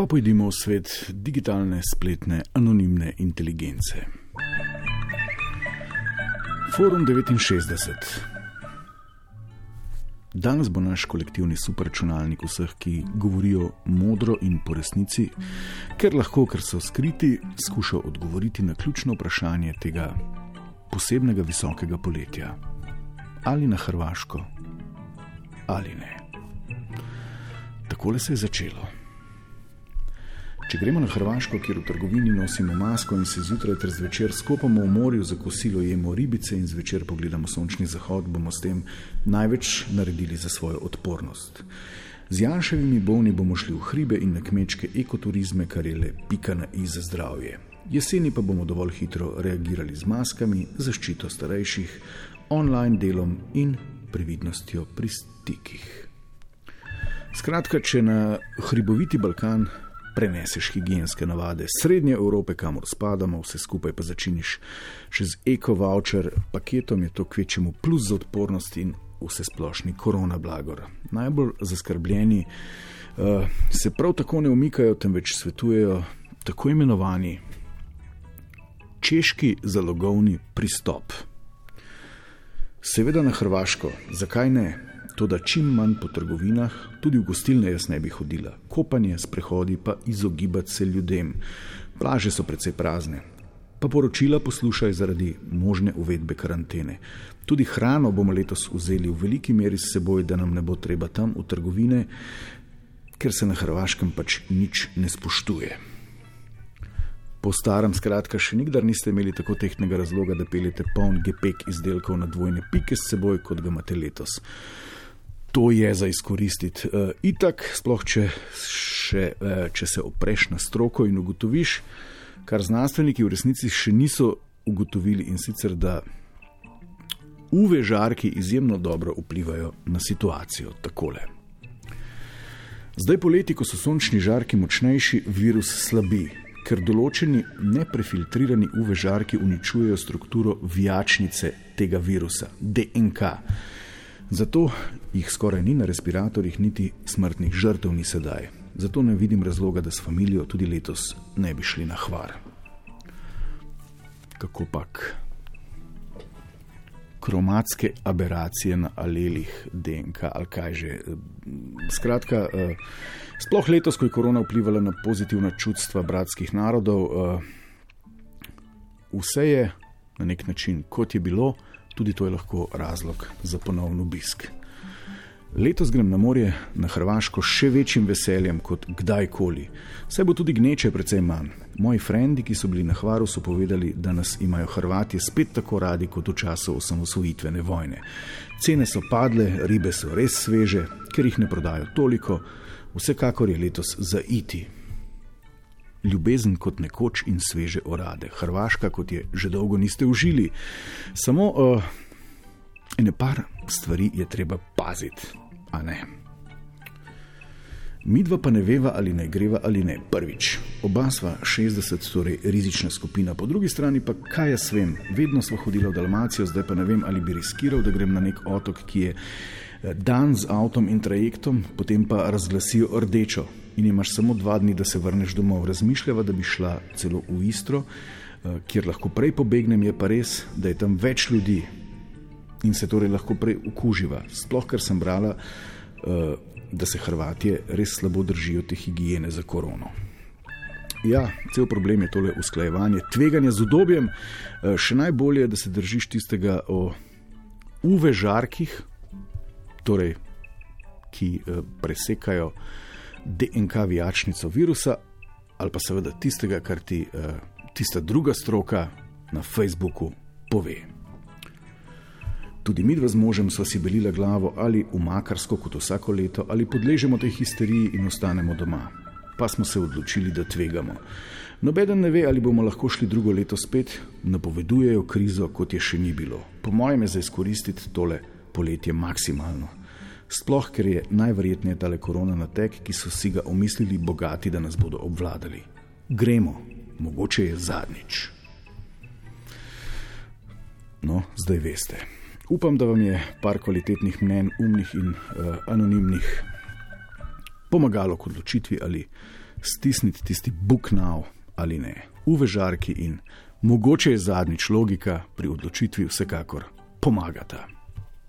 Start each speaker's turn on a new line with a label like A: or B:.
A: pa pojdimo v svet digitalne, spletne, anonimne inteligence. Forum 69. Danes bo naš kolektivni superračunalnik vseh, ki govorijo modro in po resnici, ker lahko, ker so skriti, skuša odgovoriti na ključno vprašanje tega posebnega visokega poletja. Ali na Hrvaško, ali ne. Takole se je začelo. Če gremo na Hrvaško, kjer v trgovini nosimo masko in se zjutraj ter zvečer skopamo v morju za kosilo, jemo ribice in zvečer pogledamo sončni zahod, bomo s tem največ naredili za svojo odpornost. Z Janševimi bolni bomo šli v hribe in na kmečke ekoturizme, kar je le pika na i za zdravje. Jeseni pa bomo dovolj hitro reagirali z maskami, zaščito starejših, online delom in previdnostjo pri stikih. Skratka, če na hriboviti Balkan preneseš higijenske navade srednje Evrope, kamor spadamo, vse skupaj pa začiniš še z eko-voucher paketom, je to kvečemu plus za odpornost in vse splošni korona blagor. Najbolj zaskrbljeni uh, se prav tako ne umikajo, temveč svetujejo tako imenovani češki zalogovni pristop. Seveda na Hrvaško, zakaj ne? To, da čim manj po trgovinah, tudi v gostilne jaz ne bi hodila, kopanje, sprehodi pa izogibati se ljudem. Plaže so precej prazne. Pa poročila poslušaj zaradi možne uvedbe karantene. Tudi hrano bomo letos vzeli v veliki meri s seboj, da nam ne bo treba tam v trgovine, ker se na Hrvaškem pač nič ne spoštuje. Po starem, skratka, še nikdar niste imeli tako tehnega razloga, da peljete poln gepek izdelkov na dvojne pike s seboj, kot ga imate letos to je za izkoristiti. Uh, itak, sploh če, še, uh, če se opreš na stroko in ugotoviš, kar znanstveniki v resnici še niso ugotovili, in sicer da UV žarki izjemno dobro vplivajo na situacijo. Takole. Zdaj, poleti, ko so sončni žarki močnejši, virus slabi, ker določeni neprefiltrirani UV žarki uničujejo strukturo vijačnice tega virusa, DNK. Zato jih skoraj ni na respiratorjih, niti smrtnih žrtev ni sedaj. Zato ne vidim razloga, da s familijo tudi letos ne bi šli na hvar. Kako pak? Kromatske aberacije na alelih DNK ali kaj že. Skratka, eh, sploh letos, ko je korona vplivala na pozitivna čutstva bratskih narodov, eh, vse je na nek način kot je bilo tudi to je lahko razlog za ponovno obisk. Letos grem na morje na Hrvaško še večjim veseljem kot kdajkoli. Vse bo tudi gneče precej manj. Moji frendi, ki so bili na Hvaru, so povedali, da nas imajo Hrvati spet tako radi kot v času osamosvojitvene vojne. Cene so padle, ribe so res sveže, ker jih ne prodajo toliko, vsekakor je letos za iti ljubezen kot nekoč in sveže orade, Hrvaška, kot je že dolgo niste užili. Samo uh, ene par stvari je treba paziti, a ne. Midva pa ne veva, ali naj greva ali ne. Prvič, oba sva 60, torej rizična skupina, po drugi strani pa kaj jaz vem, vedno sva hodila v Dalmacijo, zdaj pa ne vem, ali bi riskiral, da grem na nek otok, ki je eh, dan z avtom in trajektom, potem pa razglasijo rdečo, in imaš samo dva dni, da se vrneš domov. Razmišljava, da bi šla celo v Istro, eh, kjer lahko prej pobegnem, je pa res, da je tam več ljudi in se torej lahko prej okuživa. Sploh, ker sem brala, eh, da se Hrvatije res slabo držijo te higiene za korono. Ja, cel problem je tole usklajevanje, tveganje z udobjem. Eh, še najbolje je, da se držiš tistega o UV žarkih, torej, ki presekajo DNK vijačnico virusa, ali pa seveda tistega, kar ti uh, tista druga stroka na Facebooku pove. Tudi mi dva z možem smo si belila glavo ali v makarsko, kot vsako leto, ali podležemo tej histeriji in ostanemo doma. Pa smo se odločili, da tvegamo. Nobeden ne ve, ali bomo lahko šli drugo leto spet, napovedujejo krizo, kot je še ni bilo. Po mojem je za izkoristiti tole poletje maksimalno sploh ker je najverjetneje tale korona na tek, ki so si ga omislili bogati, da nas bodo obvladali. Gremo, mogoče je zadnjič. No, zdaj veste. Upam, da vam je par kvalitetnih mnen, umnih in uh, anonimnih pomagalo k odločitvi ali stisniti tisti now ali ne. Uvežarki in mogoče je zadnjič logika pri odločitvi vsekakor pomagata.